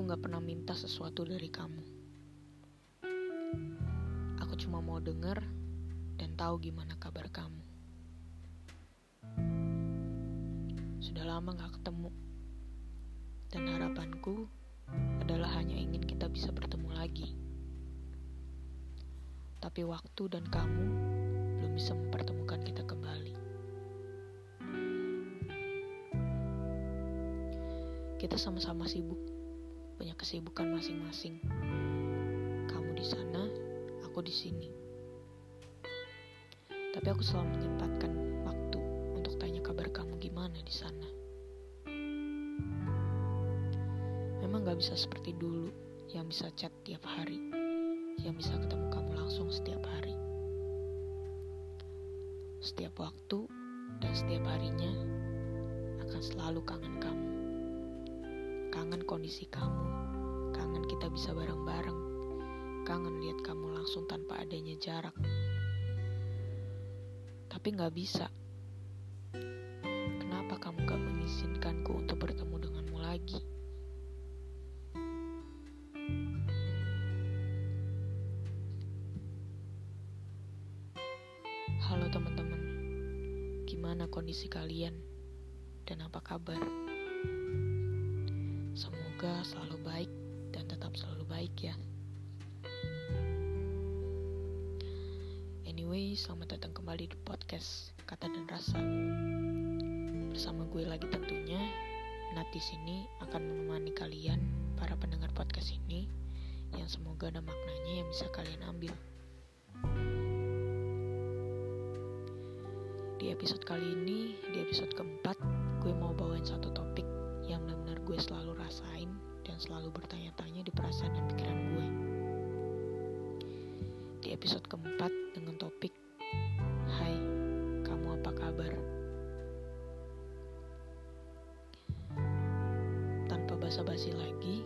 Aku gak pernah minta sesuatu dari kamu. Aku cuma mau denger dan tahu gimana kabar kamu. Sudah lama gak ketemu. Dan harapanku adalah hanya ingin kita bisa bertemu lagi. Tapi waktu dan kamu belum bisa mempertemukan kita kembali. Kita sama-sama sibuk, kesibukan masing-masing. Kamu di sana, aku di sini. Tapi aku selalu menyempatkan waktu untuk tanya kabar kamu gimana di sana. Memang gak bisa seperti dulu, yang bisa chat tiap hari, yang bisa ketemu kamu langsung setiap hari. Setiap waktu dan setiap harinya akan selalu kangen kamu kangen kondisi kamu, kita bisa bareng-bareng, kangen lihat kamu langsung tanpa adanya jarak. Tapi nggak bisa. Kenapa kamu gak mengizinkanku untuk bertemu denganmu lagi? Halo teman-teman, gimana kondisi kalian dan apa kabar? Semoga selalu baik baik ya. Anyway, selamat datang kembali di podcast Kata dan Rasa. Bersama gue lagi tentunya, Nat di sini akan menemani kalian para pendengar podcast ini yang semoga ada maknanya yang bisa kalian ambil. Di episode kali ini, di episode keempat, gue mau bawain satu topik yang benar-benar gue selalu rasain dan selalu bertanya-tanya di perasaan dan pikiran gue. Di episode keempat dengan topik Hai, kamu apa kabar? Tanpa basa-basi lagi,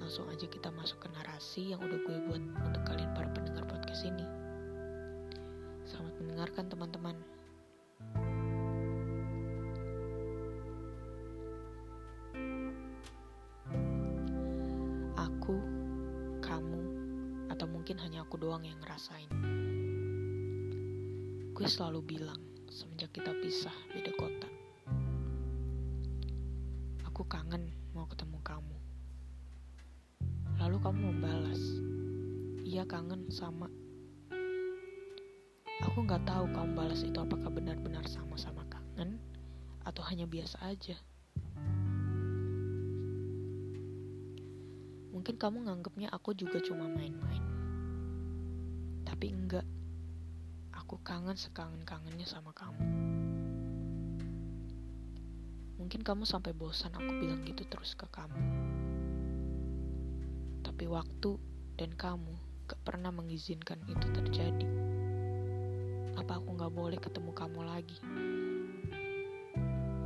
langsung aja kita masuk ke narasi yang udah gue buat untuk kalian para pendengar podcast ini. Selamat mendengarkan teman-teman. Mungkin hanya aku doang yang ngerasain. Gue selalu bilang semenjak kita pisah beda kota. Aku kangen mau ketemu kamu. Lalu kamu membalas, iya kangen sama. Aku nggak tahu kamu balas itu apakah benar-benar sama-sama kangen atau hanya biasa aja. Mungkin kamu nganggapnya aku juga cuma main-main. Tapi enggak. Aku kangen sekangen-kangennya sama kamu. Mungkin kamu sampai bosan aku bilang gitu terus ke kamu. Tapi waktu dan kamu gak pernah mengizinkan itu terjadi. Apa aku gak boleh ketemu kamu lagi?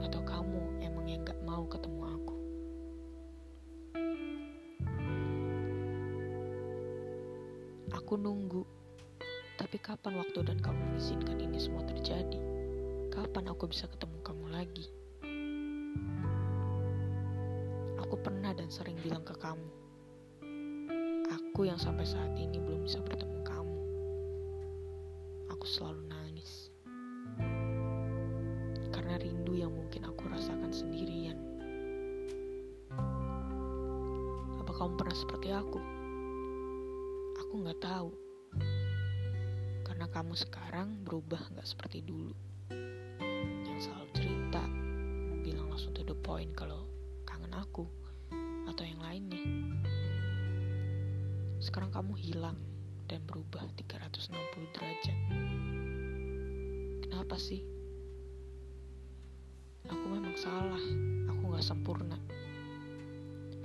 Atau kamu emang yang gak mau ketemu aku? Aku nunggu, tapi kapan waktu dan kamu mengizinkan ini semua terjadi? Kapan aku bisa ketemu kamu lagi? Aku pernah dan sering bilang ke kamu, aku yang sampai saat ini belum bisa bertemu kamu. Aku selalu nangis karena rindu yang mungkin aku rasakan sendirian. Apa kamu pernah seperti aku? Aku nggak tahu. Karena kamu sekarang berubah nggak seperti dulu. Yang selalu cerita, bilang langsung to the point kalau kangen aku atau yang lainnya. Sekarang kamu hilang dan berubah 360 derajat. Kenapa sih? Aku memang salah, aku nggak sempurna.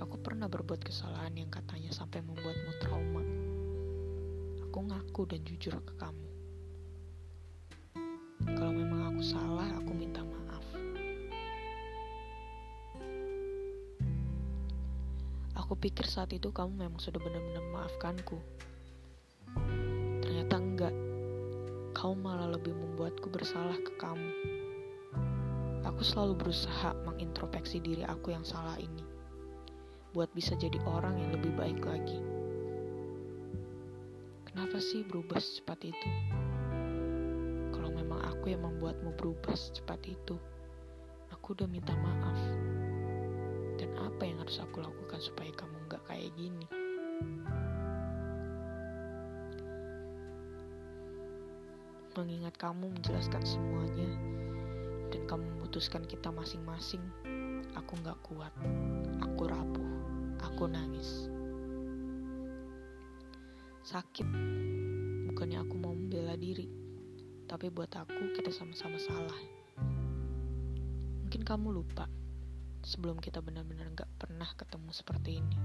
Aku pernah berbuat kesalahan yang katanya sampai membuatmu trauma aku ngaku dan jujur ke kamu. Kalau memang aku salah, aku minta maaf. Aku pikir saat itu kamu memang sudah benar-benar memaafkanku. Ternyata enggak. Kau malah lebih membuatku bersalah ke kamu. Aku selalu berusaha mengintrospeksi diri aku yang salah ini. buat bisa jadi orang yang lebih baik lagi. Kenapa sih berubah secepat itu? Kalau memang aku yang membuatmu berubah secepat itu, aku udah minta maaf. Dan apa yang harus aku lakukan supaya kamu nggak kayak gini? Mengingat kamu menjelaskan semuanya, dan kamu memutuskan kita masing-masing, aku nggak kuat. Aku rapuh. Aku nangis. Sakit. Bukannya aku mau membela diri. Tapi buat aku kita sama-sama salah. Mungkin kamu lupa. Sebelum kita benar-benar gak pernah ketemu seperti ini.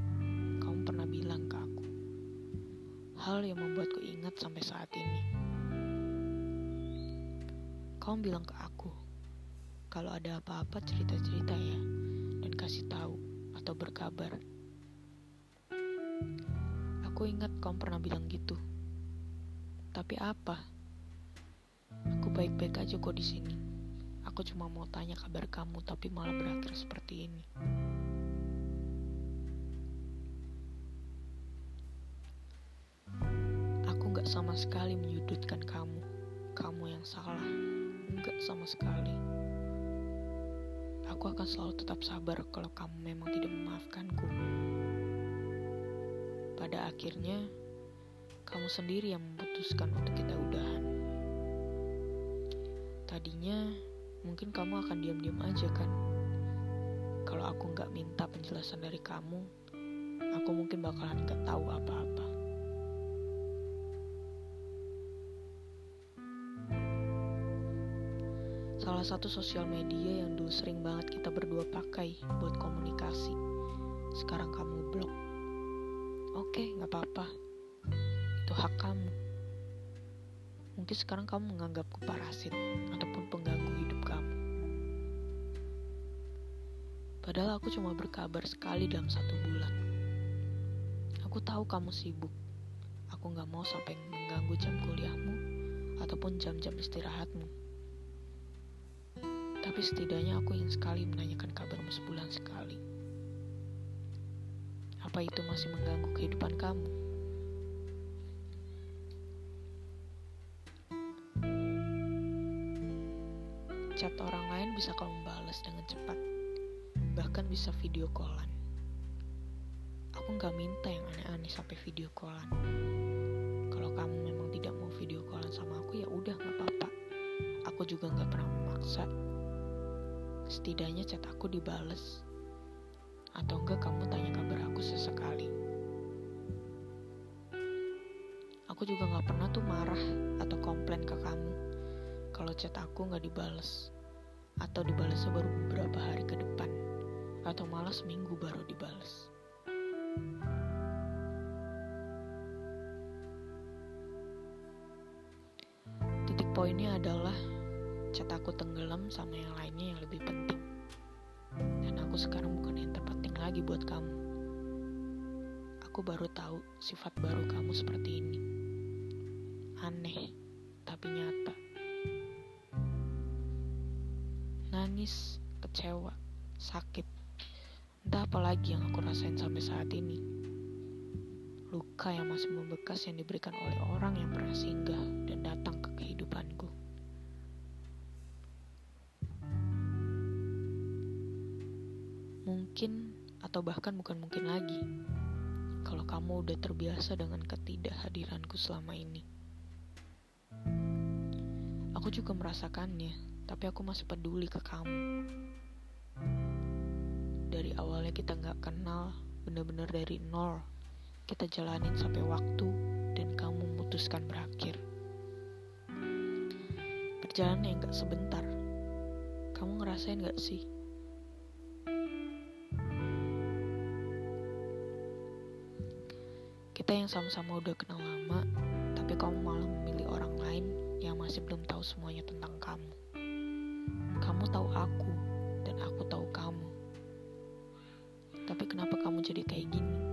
Kamu pernah bilang ke aku. Hal yang membuatku ingat sampai saat ini. Kamu bilang ke aku, kalau ada apa-apa cerita-cerita ya, dan kasih tahu atau berkabar. Aku ingat kamu pernah bilang gitu. Tapi apa? Aku baik-baik aja kok di sini. Aku cuma mau tanya kabar kamu, tapi malah berakhir seperti ini. Aku gak sama sekali menyudutkan kamu. Kamu yang salah. Enggak sama sekali. Aku akan selalu tetap sabar kalau kamu memang tidak memaafkanku. Pada akhirnya, kamu sendiri yang memutuskan untuk kita udahan. Tadinya, mungkin kamu akan diam-diam aja kan? Kalau aku nggak minta penjelasan dari kamu, aku mungkin bakalan nggak tahu apa-apa. Salah satu sosial media yang dulu sering banget kita berdua pakai buat komunikasi. Sekarang kamu blok. Oke, nggak apa-apa. Itu hak kamu. Mungkin sekarang kamu menganggapku parasit ataupun pengganggu hidup kamu. Padahal aku cuma berkabar sekali dalam satu bulan. Aku tahu kamu sibuk. Aku nggak mau sampai mengganggu jam kuliahmu ataupun jam-jam istirahatmu. Tapi setidaknya aku ingin sekali menanyakan kabarmu sebulan sekali. Apa itu masih mengganggu kehidupan kamu? Chat orang lain bisa kamu balas dengan cepat, bahkan bisa video callan. Aku nggak minta yang aneh-aneh sampai video callan. Kalau kamu memang tidak mau video callan sama aku ya udah nggak apa-apa. Aku juga nggak pernah memaksa Setidaknya chat aku dibales. Atau enggak kamu tanya kabar aku sesekali. Aku juga gak pernah tuh marah atau komplain ke kamu kalau chat aku gak dibales. Atau dibalesnya baru beberapa hari ke depan. Atau malah seminggu baru dibales. Titik poinnya adalah chat aku tenggelam sama yang lainnya yang lebih penting. Dan aku sekarang bukan lagi buat kamu. Aku baru tahu sifat baru kamu seperti ini. Aneh, tapi nyata. Nangis, kecewa, sakit. Entah apa lagi yang aku rasain sampai saat ini. Luka yang masih membekas yang diberikan oleh orang yang pernah singgah dan datang ke kehidupanku. Mungkin atau bahkan bukan mungkin lagi kalau kamu udah terbiasa dengan ketidakhadiranku selama ini. Aku juga merasakannya, tapi aku masih peduli ke kamu. Dari awalnya kita gak kenal, bener-bener dari nol. Kita jalanin sampai waktu dan kamu memutuskan berakhir. Perjalanan yang gak sebentar. Kamu ngerasain gak sih? Kita yang sama-sama udah kenal lama, tapi kamu malah memilih orang lain yang masih belum tahu semuanya tentang kamu. Kamu tahu aku, dan aku tahu kamu. Tapi kenapa kamu jadi kayak gini?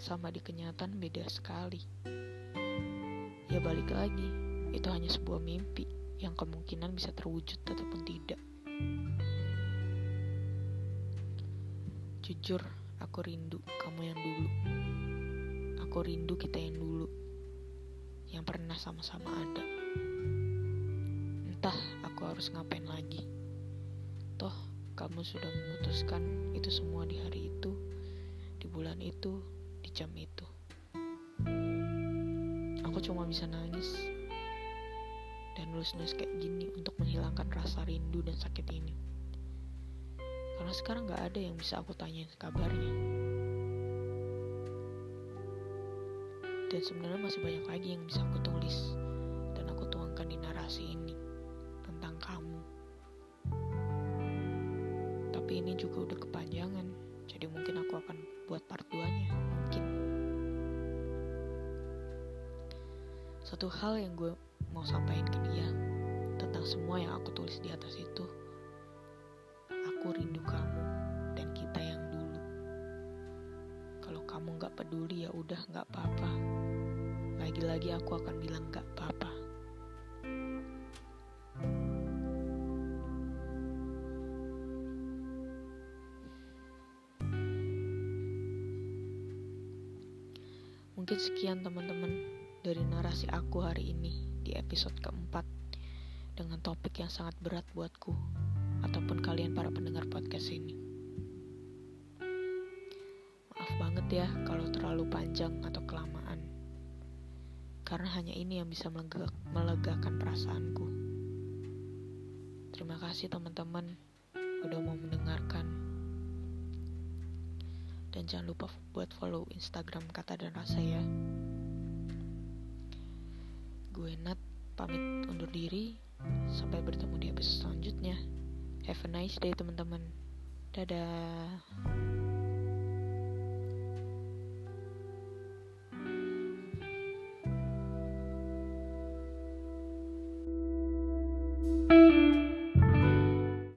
Sama di kenyataan beda sekali. Ya balik lagi, itu hanya sebuah mimpi yang kemungkinan bisa terwujud ataupun tidak. Jujur, aku rindu kamu yang dulu. Aku rindu kita yang dulu. Yang pernah sama-sama ada. Entah aku harus ngapain lagi. Toh, kamu sudah memutuskan itu semua di hari itu, di bulan itu, jam itu. Aku cuma bisa nangis dan nulis-nulis kayak gini untuk menghilangkan rasa rindu dan sakit ini. Karena sekarang gak ada yang bisa aku tanyain kabarnya. Dan sebenarnya masih banyak lagi yang bisa aku tulis dan aku tuangkan di narasi ini tentang kamu. Tapi ini juga udah kepanjangan, jadi mungkin aku akan buat part 2-nya, Satu hal yang gue mau sampaikan ke dia tentang semua yang aku tulis di atas itu, aku rindu kamu dan kita yang dulu. Kalau kamu gak peduli ya udah gak apa-apa. Lagi-lagi aku akan bilang gak apa-apa. Aku hari ini di episode keempat dengan topik yang sangat berat buatku ataupun kalian para pendengar podcast ini. Maaf banget ya kalau terlalu panjang atau kelamaan. Karena hanya ini yang bisa melega melegakan perasaanku. Terima kasih teman-teman udah mau mendengarkan. Dan jangan lupa buat follow Instagram kata dan rasa ya. Gue Nat pamit undur diri. Sampai bertemu di episode selanjutnya. Have a nice day teman-teman. Dadah.